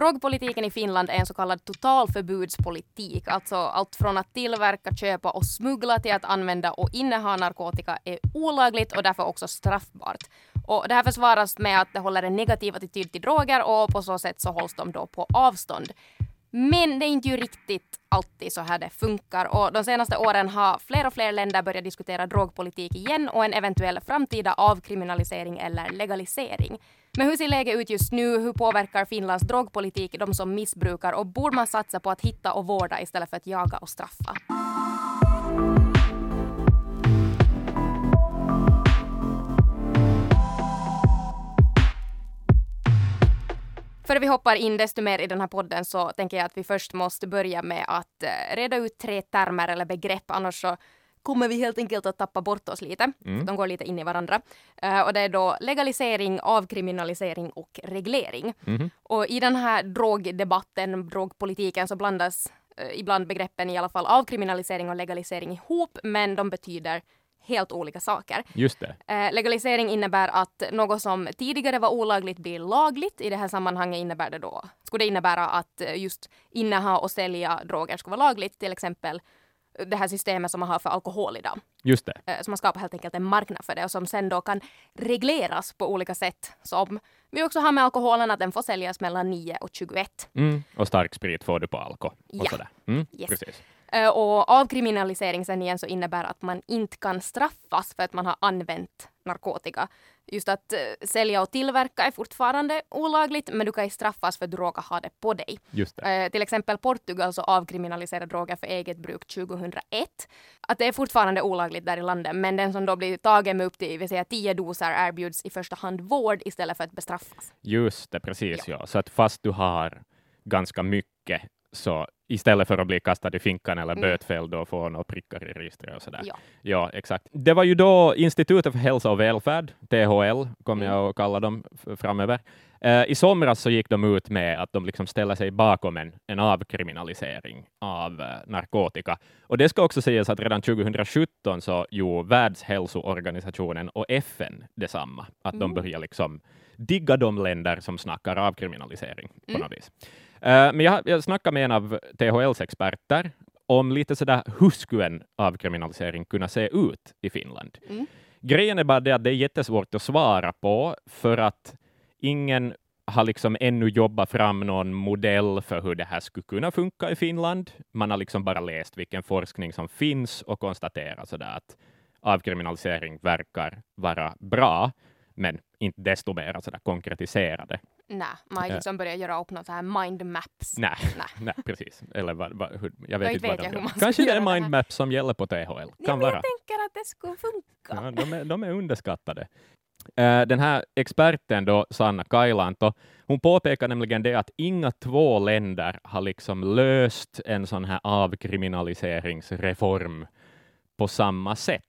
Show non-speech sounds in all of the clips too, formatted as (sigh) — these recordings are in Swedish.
Drogpolitiken i Finland är en så kallad totalförbudspolitik, alltså allt från att tillverka, köpa och smuggla till att använda och inneha narkotika är olagligt och därför också straffbart. Och det här försvaras med att det håller en negativ attityd till droger och på så sätt så hålls de då på avstånd. Men det är inte ju riktigt alltid så här det funkar och de senaste åren har fler och fler länder börjat diskutera drogpolitik igen och en eventuell framtida avkriminalisering eller legalisering. Men hur ser läget ut just nu? Hur påverkar Finlands drogpolitik de som missbrukar och borde man satsa på att hitta och vårda istället för att jaga och straffa? Före vi hoppar in desto mer i den här podden så tänker jag att vi först måste börja med att eh, reda ut tre termer eller begrepp, annars så kommer vi helt enkelt att tappa bort oss lite. Mm. De går lite in i varandra. Uh, och det är då legalisering, avkriminalisering och reglering. Mm. Och i den här drogdebatten, drogpolitiken, så blandas uh, ibland begreppen i alla fall avkriminalisering och legalisering ihop, men de betyder helt olika saker. Just det. Eh, legalisering innebär att något som tidigare var olagligt blir lagligt. I det här sammanhanget innebär det då, skulle det innebära att eh, just inneha och sälja droger skulle vara lagligt, till exempel det här systemet som man har för alkohol idag. Just det. Eh, så man skapar helt enkelt en marknad för det och som sen då kan regleras på olika sätt. Som vi också har med alkoholen, att den får säljas mellan 9 och 21. Mm. Och stark sprit får du på alko. Och ja. Sådär. Mm. Yes. Precis. Eh, och avkriminalisering sen igen så innebär att man inte kan straffas för att man har använt narkotika. Just att uh, sälja och tillverka är fortfarande olagligt, men du kan straffas för att du råkar ha det på dig. Just det. Uh, till exempel Portugal så avkriminaliserade droger för eget bruk 2001. Att det är fortfarande olagligt där i landet, men den som då blir tagen med upp till vill säga 10 doser erbjuds i första hand vård istället för att bestraffas. Just det, precis ja. ja. Så att fast du har ganska mycket så istället för att bli kastad i finkan eller mm. bötfälld och få några prickar i registret och sådär. Ja. ja, exakt. Det var ju då Institutet för hälsa och välfärd, THL, kommer mm. jag att kalla dem framöver. Uh, I somras så gick de ut med att de liksom ställer sig bakom en, en avkriminalisering av uh, narkotika. Och det ska också sägas att redan 2017 så gjorde Världshälsoorganisationen och FN detsamma, att mm. de börjar liksom digga de länder som snackar avkriminalisering på mm. något vis. Uh, men jag, jag snackade med en av THLs experter om lite sådär hur skulle en avkriminalisering kunna se ut i Finland? Mm. Grejen är bara det att det är jättesvårt att svara på för att ingen har liksom ännu jobbat fram någon modell för hur det här skulle kunna funka i Finland. Man har liksom bara läst vilken forskning som finns och konstaterat sådär att avkriminalisering verkar vara bra, men inte desto mer sådär konkretiserade. Nej, man har liksom börjat göra upp något här mind maps. Nej, nej. precis. Eller vad, vad, hur, jag vet inte vad de gör. Kanske det är mind maps som gäller på THL. Kan vara. Jag tänker att det skulle funka. Ja, de, är, de är underskattade. Uh, den här experten då, Sanna Kailanto, hon påpekar nämligen det att inga två länder har liksom löst en sån här avkriminaliseringsreform på samma sätt.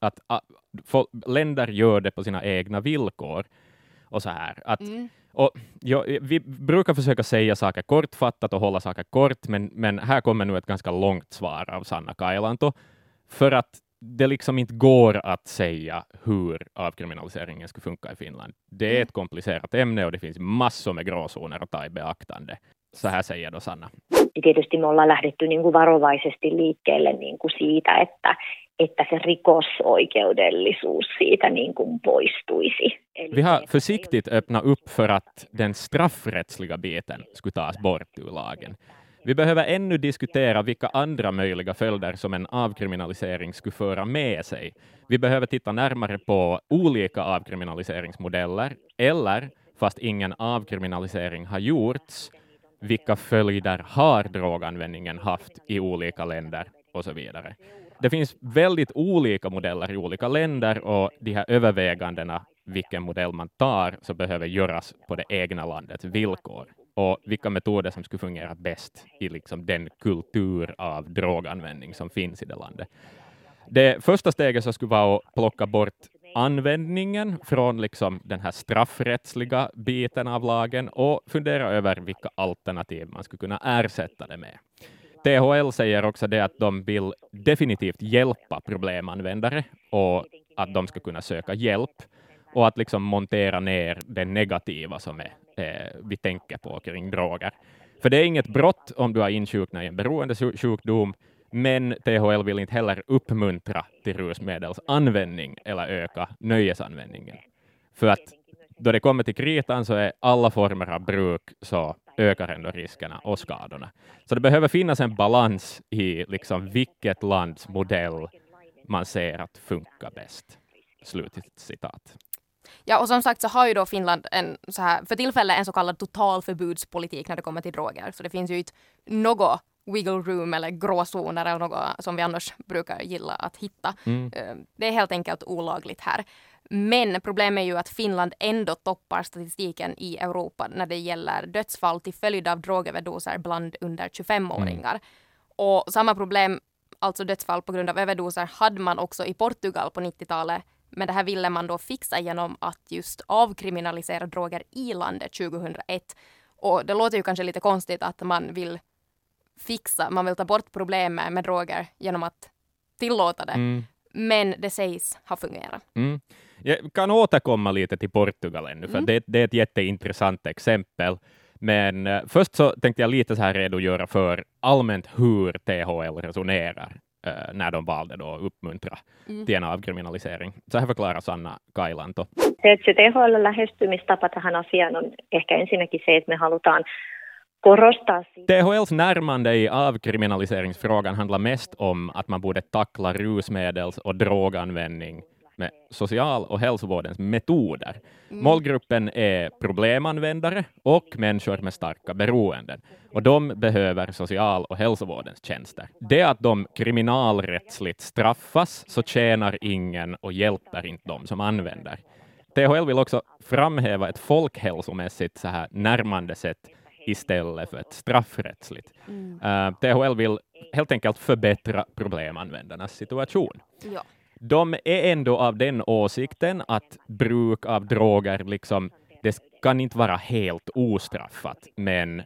Att uh, länder gör det på sina egna villkor och så här. Att, mm. Och, ja, vi brukar försöka säga saker kortfattat och hålla saker kort, men, men här kommer nu ett ganska långt svar av Sanna Kailanto, för att det liksom inte går att säga hur avkriminaliseringen skulle funka i Finland. Det är mm. ett komplicerat ämne och det finns massor med gråzoner att ta i beaktande. Så här säger då Sanna. Tietysti me ollaan lähdetty niin kuin varovaisesti liikkeelle niin kuin siitä, että, että se rikosoikeudellisuus siitä niin kuin poistuisi. Eli Vi har försiktigt öppnat upp för att den straffrättsliga biten skulle tas bort ur lagen. Vi behöver ännu diskutera vilka andra möjliga följder som en avkriminalisering skulle föra med sig. Vi behöver titta närmare på olika avkriminaliseringsmodeller eller, fast ingen avkriminalisering har gjorts, vilka följder har droganvändningen haft i olika länder och så vidare. Det finns väldigt olika modeller i olika länder och de här övervägandena, vilken modell man tar, så behöver göras på det egna landets villkor och vilka metoder som skulle fungera bäst i liksom den kultur av droganvändning som finns i det landet. Det första steget så skulle vara att plocka bort användningen från liksom den här straffrättsliga biten av lagen och fundera över vilka alternativ man skulle kunna ersätta det med. THL säger också det att de vill definitivt hjälpa problemanvändare och att de ska kunna söka hjälp och att liksom montera ner det negativa som är, eh, vi tänker på kring droger. För det är inget brott om du har insjuknat i en beroendesjukdom, men THL vill inte heller uppmuntra till rusmedelsanvändning eller öka nöjesanvändningen. För att då det kommer till kritan så är alla former av bruk så ökar ändå riskerna och skadorna. Så det behöver finnas en balans i liksom vilket lands modell man ser att funkar bäst. Slutet citat. Ja, och som sagt så har ju då Finland en så här, för tillfället en så kallad totalförbudspolitik när det kommer till droger. Så det finns ju inte något wiggle room eller gråzoner eller något som vi annars brukar gilla att hitta. Mm. Eh, det är helt enkelt olagligt här. Men problemet är ju att Finland ändå toppar statistiken i Europa när det gäller dödsfall till följd av drogöverdoser bland under 25-åringar. Mm. Och samma problem, alltså dödsfall på grund av överdoser, hade man också i Portugal på 90-talet. Men det här ville man då fixa genom att just avkriminalisera droger i landet 2001. Och det låter ju kanske lite konstigt att man vill fixa, man vill ta bort problemet med droger genom att tillåta det. Mm. Men det sägs ha fungerat. Mm. Jag kan återkomma lite till Portugal ännu, för mm. det, det, är ett jätteintressant exempel. Men uh, först så tänkte jag lite så här redogöra för allmänt hur THL resonerar uh, när de valde då att uppmuntra mm. till en avkriminalisering. Så här förklarar Sanna Kailanto. Se, THL lähestymistapa tähän asiaan on ehkä ensinnäkin se, että me halutaan korostaa THLs närmande i avkriminaliseringsfrågan handlar mest om att man borde tackla rusmedels och droganvändning med social och hälsovårdens metoder. Mm. Målgruppen är problemanvändare och människor med starka beroenden, och de behöver social och hälsovårdens tjänster. Det att de kriminalrättsligt straffas så tjänar ingen och hjälper inte de som använder. THL vill också framhäva ett folkhälsomässigt så här närmande sätt istället för ett straffrättsligt. Mm. Uh, eh, THL vill helt enkelt förbättra problemanvändarnas situation. Ja de är ändå av den åsikten att bruk av droger, liksom, det kan inte vara helt ostraffat, men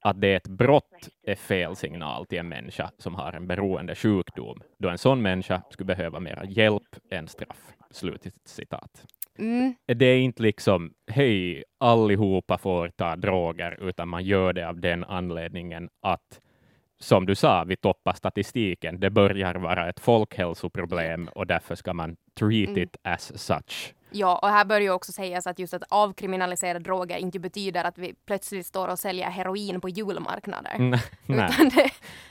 att det är ett brott är fel signal till en människa som har en beroende sjukdom, då en sån människa skulle behöva mera hjälp än straff. Slutet citat. Mm. Det är inte liksom, hej, allihopa får ta droger, utan man gör det av den anledningen att som du sa, vi toppar statistiken. Det börjar vara ett folkhälsoproblem och därför ska man treat mm. it as such. Ja, och här bör ju också sägas att just att avkriminalisera droger inte betyder att vi plötsligt står och säljer heroin på julmarknader. (laughs) Nej. Det...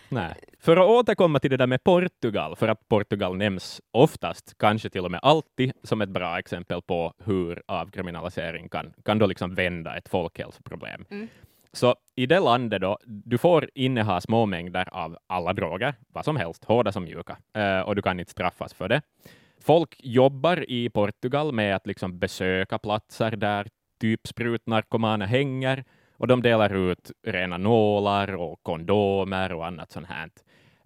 Nej. För att återkomma till det där med Portugal, för att Portugal nämns oftast, kanske till och med alltid, som ett bra exempel på hur avkriminalisering kan, kan då liksom vända ett folkhälsoproblem. Mm. Så i det landet då, du får inneha små mängder av alla droger, vad som helst, hårda som mjuka, uh, och du kan inte straffas för det. Folk jobbar i Portugal med att liksom besöka platser där typ sprutnarkomaner hänger, och de delar ut rena nålar och kondomer och annat sånt här.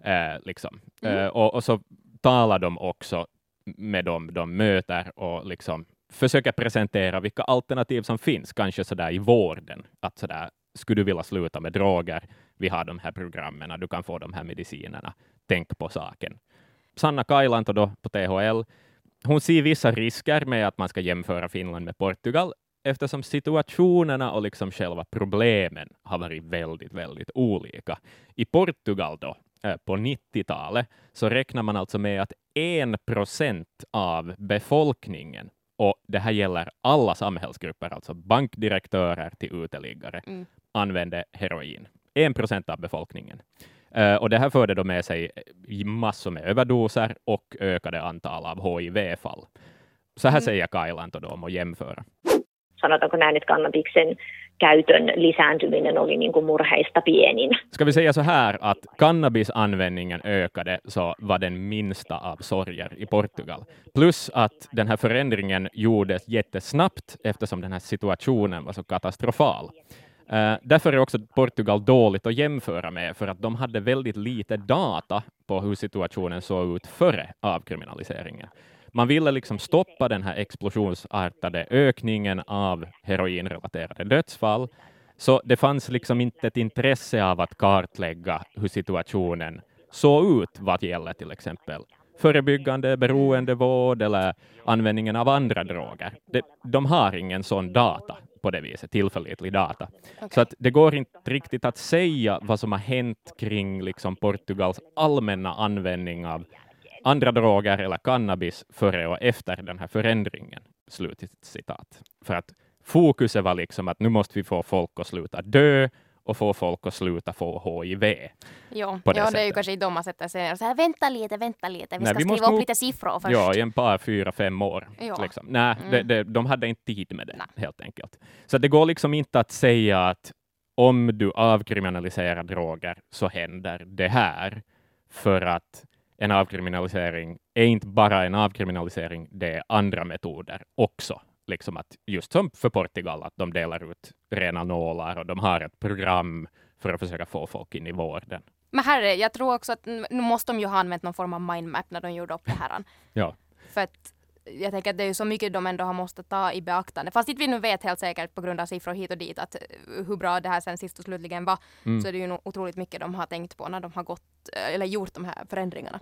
Uh, liksom. Mm. Uh, och, och, så talar de också med dem de möter och liksom försöker presentera vilka alternativ som finns, kanske sådär i vården, att sådär skulle du vilja sluta med droger, vi har de här programmen, du kan få de här medicinerna, tänk på saken. Sanna Kailanto då på THL, hon ser vissa risker med att man ska jämföra Finland med Portugal, eftersom situationerna och liksom själva problemen har varit väldigt, väldigt olika. I Portugal då, eh, på 90-talet, så räknar man alltså med att en procent av befolkningen och det här gäller alla samhällsgrupper, alltså bankdirektörer till uteliggare, mm använde heroin. En procent av befolkningen. Uh, och det här förde då med sig massor med överdoser och ökade antal av HIV-fall. Så här mm. säger Kailanto då om att jämföra. Sanotaanko näin, että kannabiksen käytön lisääntyminen oli niin kuin murheista pienin. Ska vi säga så här att cannabisanvändningen ökade så var den minsta av sorger i Portugal. Plus att den här förändringen gjordes jättesnabbt eftersom den här situationen var så katastrofal. Uh, därför är också Portugal dåligt att jämföra med, för att de hade väldigt lite data på hur situationen såg ut före avkriminaliseringen. Man ville liksom stoppa den här explosionsartade ökningen av heroinrelaterade dödsfall, så det fanns liksom inte ett intresse av att kartlägga hur situationen såg ut vad gäller till exempel förebyggande beroendevård eller användningen av andra droger. De, de har ingen sån data på det viset, tillförlitlig data. Okay. Så att det går inte riktigt att säga vad som har hänt kring liksom Portugals allmänna användning av andra droger eller cannabis före och efter den här förändringen. Slutet citat. För att fokuset var liksom att nu måste vi få folk att sluta dö och få folk att sluta få HIV. Jo, det, ja, det är ju kanske de man sätter sig ner och säger vänta lite, vänta lite, vi ska Nej, vi skriva upp lite siffror först. Ja, i en par, fyra, fem år. Liksom. Nej, mm. det, det, de hade inte tid med det, Nej. helt enkelt. Så det går liksom inte att säga att om du avkriminaliserar droger så händer det här, för att en avkriminalisering är inte bara en avkriminalisering, det är andra metoder också liksom att just som för Portugal, att de delar ut rena nålar och de har ett program för att försöka få folk in i vården. Men herre, jag tror också att nu måste de ju ha använt någon form av mindmap när de gjorde upp det här. (laughs) ja. För att jag tänker att det är ju så mycket de ändå har måste ta i beaktande. Fast inte vi nu vet helt säkert på grund av siffror hit och dit att eh, hur bra det här sen sist och slutligen var, mm. så är det ju otroligt mycket de har tänkt på när de har gått, eh, eller gjort de här förändringarna.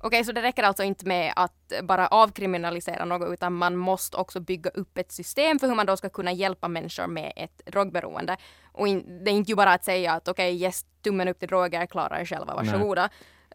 Okej, så det räcker alltså inte med att bara avkriminalisera något utan man måste också bygga upp ett system för hur man då ska kunna hjälpa människor med ett drogberoende. Och in, det är inte ju bara att säga att okej, okay, yes, tummen upp till droger, klara er själva, varsågoda.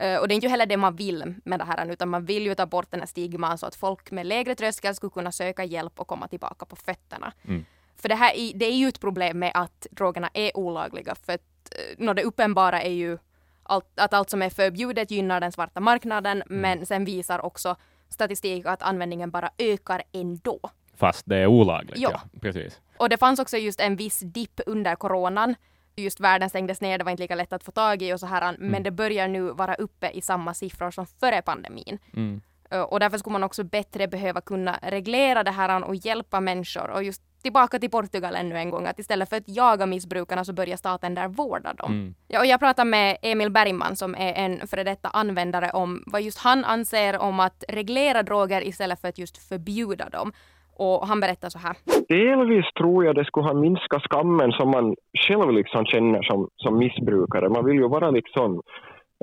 Uh, och det är inte heller det man vill med det här utan man vill ju ta bort den här stigman så att folk med lägre tröskel skulle kunna söka hjälp och komma tillbaka på fötterna. Mm. För det här det är ju ett problem med att drogerna är olagliga för att uh, det uppenbara är ju allt, att allt som är förbjudet gynnar den svarta marknaden, mm. men sen visar också statistik att användningen bara ökar ändå. Fast det är olagligt, ja. ja. Precis. Och det fanns också just en viss dipp under coronan. Just världen stängdes ner, det var inte lika lätt att få tag i och så här, mm. men det börjar nu vara uppe i samma siffror som före pandemin. Mm. Och därför skulle man också bättre behöva kunna reglera det här och hjälpa människor och just tillbaka till Portugal ännu en gång, att istället för att jaga missbrukarna så börjar staten där vårda dem. Mm. Ja, och jag pratade med Emil Bergman som är en före detta användare om vad just han anser om att reglera droger istället för att just förbjuda dem. Och han berättar så här. Delvis tror jag det skulle ha minskat skammen som man själv liksom känner som, som missbrukare. Man vill ju vara liksom,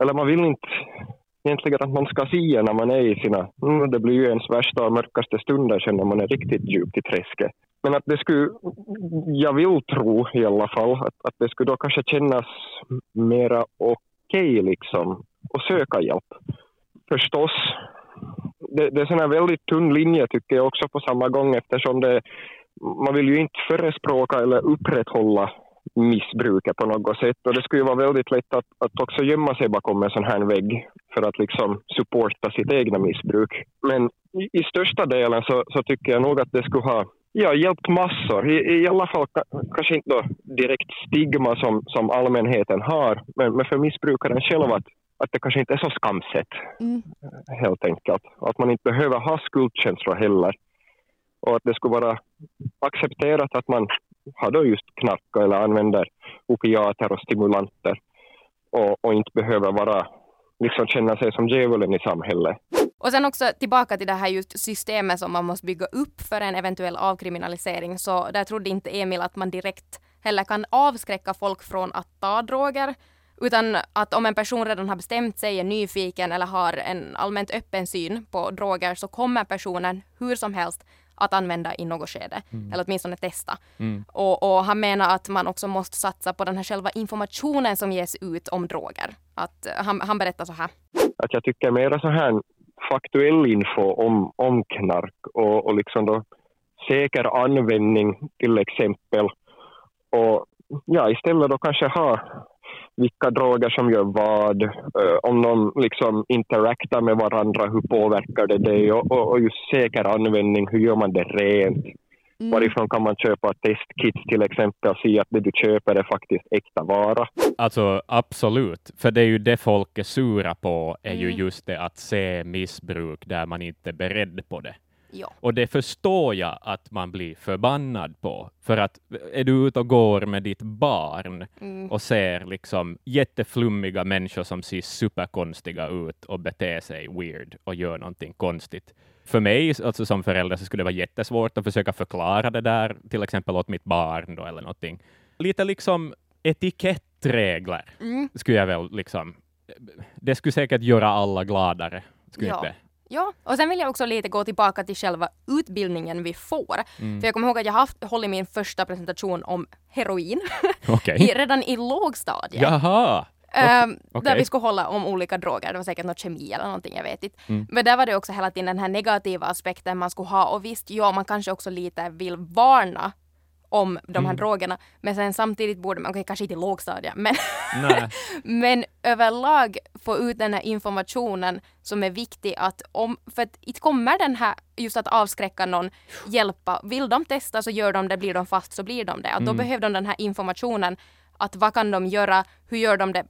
eller man vill inte egentligen att man ska se när man är i sina, mm, det blir ju ens värsta och mörkaste stunder sen när man är riktigt djupt i träsket. Men att det skulle, jag vill tro i alla fall, att, att det skulle då kanske kännas mera okej okay, liksom att söka hjälp. Förstås, det, det är en väldigt tunn linje tycker jag också på samma gång eftersom det, man vill ju inte förespråka eller upprätthålla missbruket på något sätt och det skulle ju vara väldigt lätt att, att också gömma sig bakom en sån här vägg för att liksom supporta sitt egna missbruk. Men i, i största delen så, så tycker jag nog att det skulle ha Ja, hjälpt massor. I, i alla fall kanske inte då direkt stigma som, som allmänheten har, men, men för missbrukaren själv att, att det kanske inte är så skamset, mm. helt enkelt. Att man inte behöver ha skuldkänslor heller. Och att det skulle vara accepterat att man har då just knarkat eller använder opiater och stimulanter och, och inte behöver vara, liksom känna sig som djävulen i samhället. Och sen också tillbaka till det här just systemet som man måste bygga upp för en eventuell avkriminalisering. Så där trodde inte Emil att man direkt heller kan avskräcka folk från att ta droger. Utan att om en person redan har bestämt sig, är nyfiken eller har en allmänt öppen syn på droger så kommer personen hur som helst att använda i något skede. Mm. Eller åtminstone testa. Mm. Och, och, han menar att man också måste satsa på den här själva informationen som ges ut om droger. Att, han, han berättar så här. Att jag tycker mera så här faktuell info om, om knark och, och liksom då säker användning till exempel. Och ja, istället då kanske ha vilka droger som gör vad, uh, om de liksom interaktar med varandra, hur påverkar det dig och, och, och just säker användning, hur gör man det rent? Mm. Varifrån kan man köpa testkits till exempel och se att det du köper är faktiskt äkta vara? Alltså absolut, för det är ju det folk är sura på, är mm. ju just det att se missbruk där man inte är beredd på det. Ja. Och det förstår jag att man blir förbannad på. För att är du ute och går med ditt barn mm. och ser liksom jätteflummiga människor som ser superkonstiga ut och beter sig weird och gör någonting konstigt, för mig alltså som förälder så skulle det vara jättesvårt att försöka förklara det där, till exempel åt mitt barn då, eller någonting. Lite liksom etikettregler mm. skulle jag väl liksom det skulle säkert göra alla gladare. Skulle Ja. inte? Ja, och sen vill jag också lite gå tillbaka till själva utbildningen vi får. Mm. För jag kommer ihåg att jag haft, hållit min första presentation om heroin (laughs) Okej. i, redan i lågstadiet. Jaha! Ehm, okej. Där vi skulle hålla om olika droger. Det var säkert något kemi eller någonting, jag vet inte. Mm. Men där var det också hela tiden den här negativa aspekten man skulle ha. Och visst, ja, man kanske också lite vill varna om de Mm. här drogerna. Men sen samtidigt borde man, okej kanske inte i lågstadiet, men, (laughs) men överlag få ut den här informationen som är viktig att om, för att inte kommer den här, just att avskräcka någon, hjälpa. Vill de testa så gör de det, blir de fast så blir de det. Att Då Mm. behöver de den här informationen att vad kan de göra, hur gör de det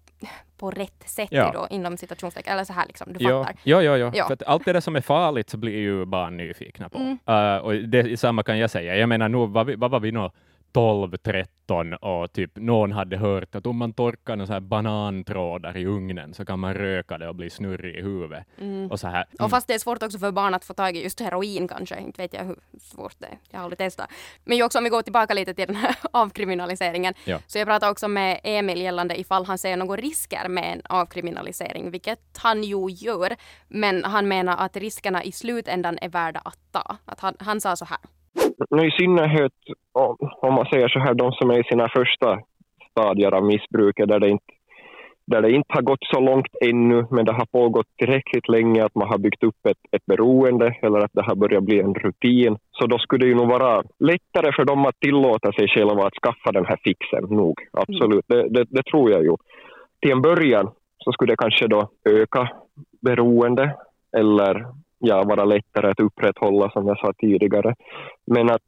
på rätt sätt Ja. då, inom citationstecken, eller så här liksom, du Ja, fattar. ja, ja, ja. Ja. För allt det där som är farligt så blir ju barn nyfikna på. Mm. Uh, och det samma kan jag säga. Jag menar, nu var vi, vad var vi nå? 12, 13 och typ någon hade hört att om man torkar några så här banantrådar i ugnen så kan man röka det och bli snurrig i huvudet. Mm. Och så här. Och fast det är svårt också för barn att få tag i just heroin kanske, inte vet jag hur svårt det är. Jag har aldrig testat. Men ju också om vi går tillbaka lite till den här (laughs) avkriminaliseringen. Ja. Så jag pratade också med Emil gällande ifall han ser några risker med en avkriminalisering, vilket han ju gör. Men han menar att riskerna i slutändan är värda att ta. Att han, han sa så här. I synnerhet om, om man säger så här, de som är i sina första stadier av missbruket där det inte där det inte har gått så långt ännu, men det har pågått tillräckligt länge att man har byggt upp ett, ett beroende eller att det har börjat bli en rutin. Så då skulle det ju nog vara lättare för dem att tillåta sig själva att skaffa den här fixen nog. Absolut, det, det, det tror jag ju. Till en början så skulle det kanske då öka beroende eller ja, vara lättare att upprätthålla som jag sa tidigare. Men att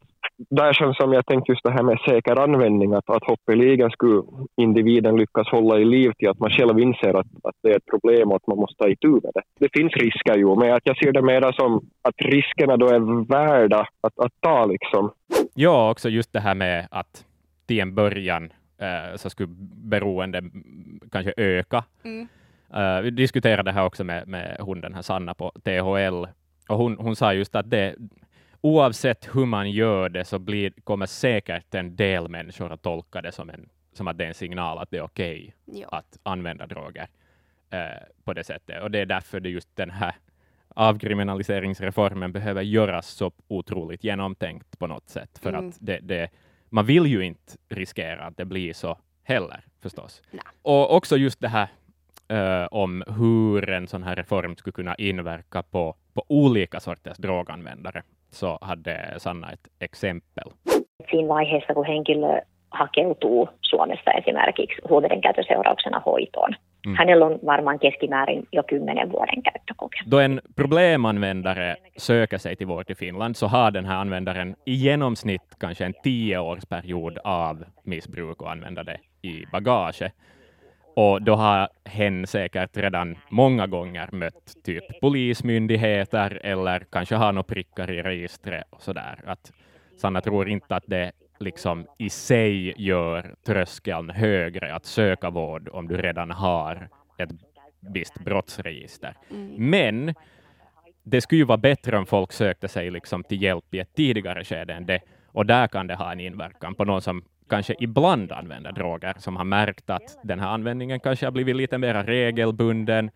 där känns som jag tänkte just det här med säker användning, att, att hoppeligen skulle individen lyckas hålla i liv till att man själv inser att, att det är ett problem och att man måste ta itu med det. Det finns risker ju, men att jag ser det mer som att riskerna då är värda att, att ta liksom. Ja, också just det här med att till en början eh, så skulle beroende mm, kanske öka. Mm. Eh, vi diskuterade det här också med, med hon den här Sanna på THL och hon, hon sa just att det oavsett hur man gör det så blir, kommer säkert en del människor att tolka det som, en, som att det är en signal att det är okej Ja. att använda droger eh, på det sättet. Och det är därför det just den här avkriminaliseringsreformen behöver göras så otroligt genomtänkt på något sätt. För Mm. att det, det, man vill ju inte riskera att det blir så heller förstås. Nej. Och också just det här eh, om hur en sån här reform skulle kunna inverka på, på olika sorters droganvändare, så hade Sanna ett exempel. Siinä vaiheessa, kun henkilö hakeutuu Suomessa esimerkiksi huumeiden käytön seurauksena hoitoon, Mm. hänellä on varmaan keskimäärin jo kymmenen vuoden käyttökokemus. Då en problemanvändare söker sig till vårt i Finland så har den här användaren i genomsnitt kanske en tioårsperiod av missbruk och användande i bagage. Och då har hen säkert redan många gånger mött typ polismyndigheter eller kanske har några prickar i registret och sådär. Att Sanna tror inte att det liksom i sig gör tröskeln högre att söka vård om du redan har ett visst brottsregister. Mm. Men det skulle ju vara bättre om folk sökte sig liksom till hjälp i ett tidigare skede än det. Och där kan det ha en inverkan på någon som kanske ibland använder droger, som har märkt att den här användningen kanske har blivit lite mer regelbunden,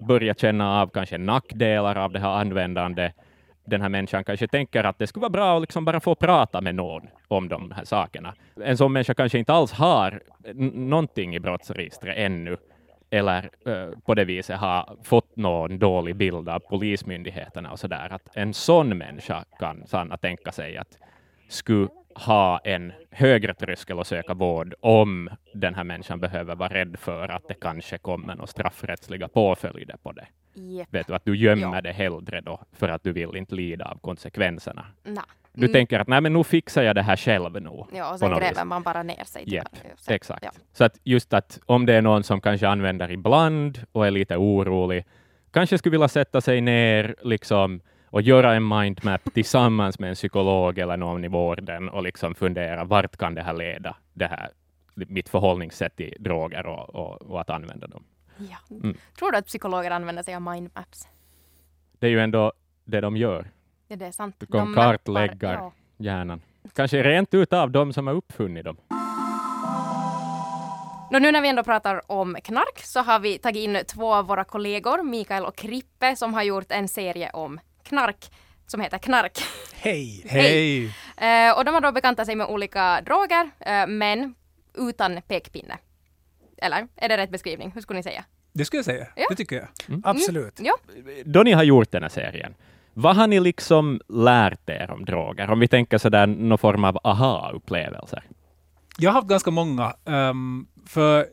börjat känna av kanske nackdelar av det här användandet. Den här människan kanske tänker att det skulle vara bra att liksom bara få prata med någon om de här sakerna. En sån människa kanske inte alls har någonting i brottsregistret ännu, eller eh, på det viset har fått någon dålig bild av polismyndigheterna och så där. Att en sån människa kan Sanna tänka sig att skulle ha en högre tröskel att söka vård om den här människan behöver vara rädd för att det kanske kommer några straffrättsliga påföljder på det. Jep. Vet du, att du gömmer Ja. det hellre då för att du vill inte lida av konsekvenserna. Nä. Du Mm. tänker att nej, men nu fixar jag det här själv nu. Ja, och sen gräver man bara ner sig. det. Sen- Exakt. Ja. Så att just att om det är någon som kanske använder ibland och är lite orolig, kanske skulle vilja sätta sig ner liksom och göra en mindmap tillsammans med en psykolog eller någon i vården och liksom fundera vart kan det här leda, det här, mitt förhållningssätt till droger och, och, och att använda dem. Ja. Mm. Tror du att psykologer använder sig av mindmaps? Det är ju ändå det de gör, Ja, det är sant. De mappar- kartlägga. Ja. hjärnan. Kanske rent utav de som har uppfunnit dem. Nå, nu när vi ändå pratar om knark så har vi tagit in två av våra kollegor, Mikael och Krippe, som har gjort en serie om knark som heter Knark. (laughs) Hej! Hej. Eh, och de har då bekantat sig med olika droger, eh, men utan pekpinne. Eller är det rätt beskrivning? Hur skulle ni säga? Det skulle jag säga. Ja. Det tycker jag. Absolut. Ja. Då ni har gjort den här serien, vad har ni liksom lärt er om droger? Om vi tänker sådär någon form av aha-upplevelser. Jag har haft ganska många. ehm, för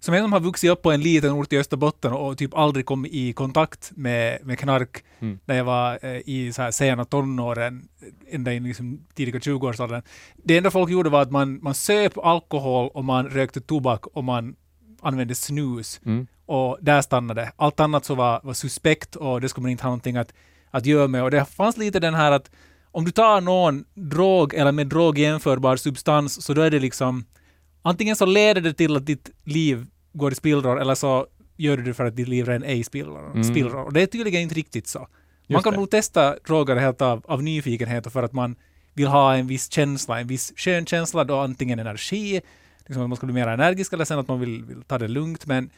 som en som har vuxit upp på en liten ort i Österbotten och typ aldrig kommit i kontakt med, med knark Mm. när jag var eh, i så här sena tonåren, ända in i liksom tidiga 20-årsåldern. Det enda folk gjorde var att man, man söp alkohol och man rökte tobak och man använde snus. Mm. Och där stannade. Allt annat så var, var suspekt och det skulle man inte ha någonting att, att göra med. Och det fanns lite den här att om du tar någon drog eller med drog jämförbar substans så då är det liksom antingen så leder det till att ditt liv går i spillror eller så gör du det för att ditt liv redan är i spillror. Mm. spillror. Och det är tydligen inte riktigt så. Man Just kan det. nog testa droger helt av, av nyfikenhet och för att man vill ha en viss känsla, en viss skön känsla då antingen energi, liksom att man ska bli mer energisk eller sen att man vill, vill ta det lugnt. Men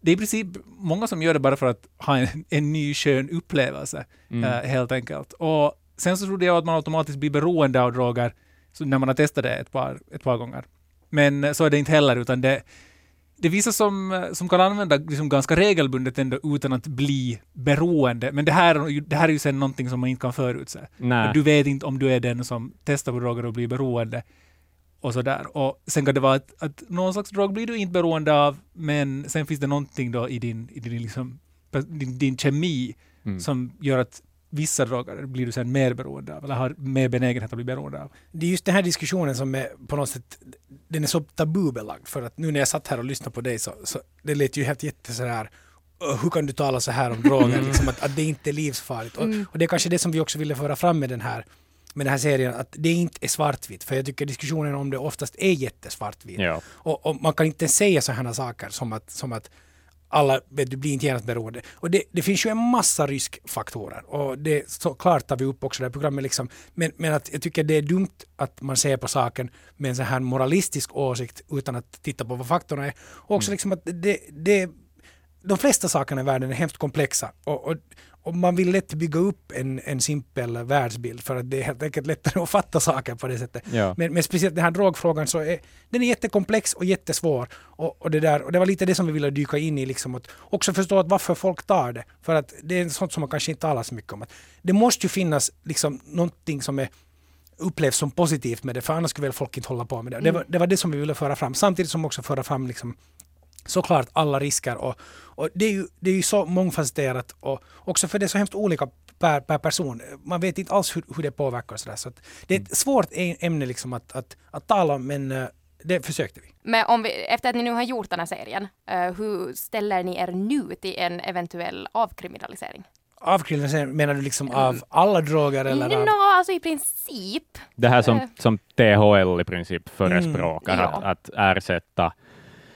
det är i princip många som gör det bara för att ha en, en ny skön upplevelse Mm. eh, helt enkelt. Och sen så trodde jag att man automatiskt blir beroende av droger så när man har testat det ett par, ett par gånger. Men eh, så är det inte heller utan det, det är vissa som, eh, som kan använda liksom ganska regelbundet ändå utan att bli beroende. Men det här, det här är ju sen någonting som man inte kan förutse. Nej. Du vet inte om du är den som testar på droger och blir beroende. Och sådär. Och sen kan det vara att, att någon slags drog blir du inte beroende av, men sen finns det någonting då i din, i din, liksom, din, din kemi Mm. som gör att vissa droger blir du sen mer beroende av, eller har mer benägenhet att bli beroende av. Det är just den här diskussionen som är på något sätt, den är så tabubelagd för att nu när jag satt här och lyssnade på dig så, så det lät ju helt jätte sådär "Åh, hur kan du tala så här om droger, liksom att, att det inte är livsfarligt. Och, och det är kanske det som vi också ville föra fram med den här med den här serien, att det inte är svartvitt. För jag tycker diskussionen om det oftast är jättesvartvitt. Ja. Och, och man kan inte säga sådana saker som att, som att alla du blir inte genast beroende. Och det, det finns ju en massa riskfaktorer och det såklart tar vi upp också i det här programmet. Liksom. Men, men att jag tycker det är dumt att man ser på saken med en så här moralistisk åsikt utan att titta på vad faktorerna är. Och också liksom att det, det, de flesta sakerna i världen är hemskt komplexa och, och, och man vill lätt bygga upp en, en simpel världsbild för att det är helt enkelt lättare (laughs) att fatta saker på det sättet. Ja. Men, men speciellt den här drogfrågan så är den är jättekomplex och jättesvår. Och, och, det där, och det var lite det som vi ville dyka in i. Liksom, att också förstå att varför folk tar det. För att det är sånt som man kanske inte talar så mycket om. Att det måste ju finnas liksom, någonting som är upplevs som positivt med det, för annars skulle väl folk inte hålla på med det. Det, var, det var det som vi ville föra fram, samtidigt som också föra fram liksom, såklart alla risker. Och, och det, är ju, det är ju så mångfacetterat och också för det är så hemskt olika per, per person. Man vet inte alls hur, hur det påverkar. och Så, där. så att det är ett svårt ä- ämne liksom att, att, att tala om, men eh, det försökte vi. Men om vi, efter att ni nu har gjort den här serien, eh, hur ställer ni er nu till en eventuell avkriminalisering? Avkriminalisering, menar du liksom av alla droger eller av... Nå, alltså i princip. Det här som, Eh. som THL i princip förespråkar, Mm, att, ja. att ersätta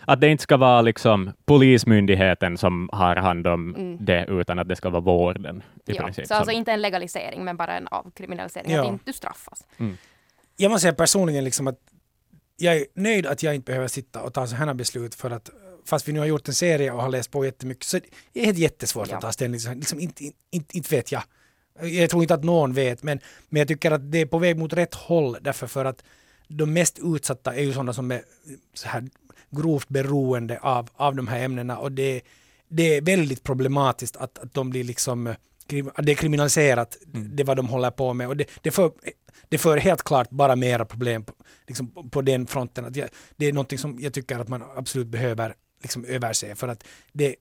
att det inte ska vara liksom polismyndigheten som har hand om Mm. det, utan att det ska vara vården i Ja. princip. Så alltså inte en legalisering, men bara en avkriminalisering, Ja. att inte du straffas. Jag måste säga personligen liksom att jag är nöjd att jag inte behöver sitta och ta sådana här beslut för att fast vi nu har gjort en serie och har läst på jättemycket så det är helt jättesvårt Ja. att ta ställning. Liksom, liksom, inte, inte, inte vet jag. Jag tror inte att någon vet men, men jag tycker att det är på väg mot rätt håll därför för att de mest utsatta är ju sådana som är så här grovt beroende av, av de här ämnena och det, det är väldigt problematiskt att, att de blir liksom eh, det är kriminaliserat, det vad de håller på med och det, det, för, det för helt klart bara mera problem på, liksom, på- den fronten. Att jag, det är någonting som jag tycker att man absolut behöver liksom, överse för att det,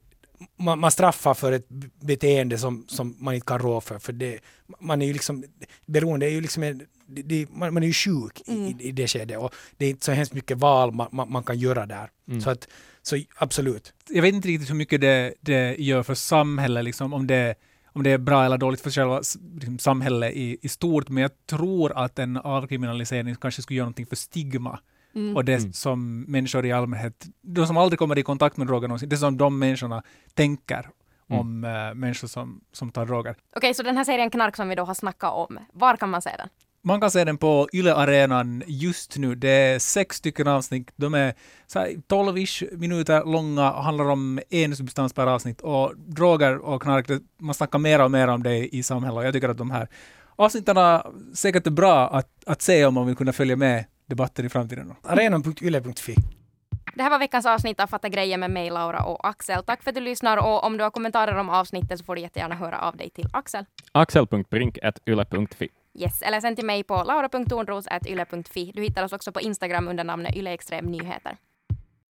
man, man straffar för ett beteende som, som man inte kan rå för. för det, man är ju liksom, beroende är ju liksom en, det, det, man, man är ju sjuk i, i, i det skedet och det är inte så hemskt mycket val man, man, man kan göra där. Så, att, så absolut. Jag vet inte riktigt hur mycket det, det gör för samhället, liksom, om, det, om det är bra eller dåligt för själva liksom, samhället i, i stort, men jag tror att en avkriminalisering kanske skulle göra någonting för stigma. Och det som människor i allmänhet, de som aldrig kommer i kontakt med droger någonsin, det som de människorna tänker om uh, människor som, som tar droger. Okej, så den här serien Knark som vi då har snackat om, var kan man se den? Man kan se den på Yle-arenan just nu. Det är sex stycken avsnitt. De är 12-ish minuter långa och handlar om en substans per avsnitt. Och droger och knark, man snackar mer och mer om det i samhället. Jag tycker att de här avsnitten säkert är bra att, att se om man vill kunna följa med debatten i framtiden. Arenan.yle.fi det här var veckans avsnitt av Fatta grejer med mig, Laura och Axel. Tack för att du lyssnar och om du har kommentarer om avsnittet så får du jättegärna höra av dig till Axel. Axel.brink.yle.fi Yes, eller sen till mig på laura.tornros.yle.fi. Du hittar oss också på Instagram under namnet yleextremnyheter.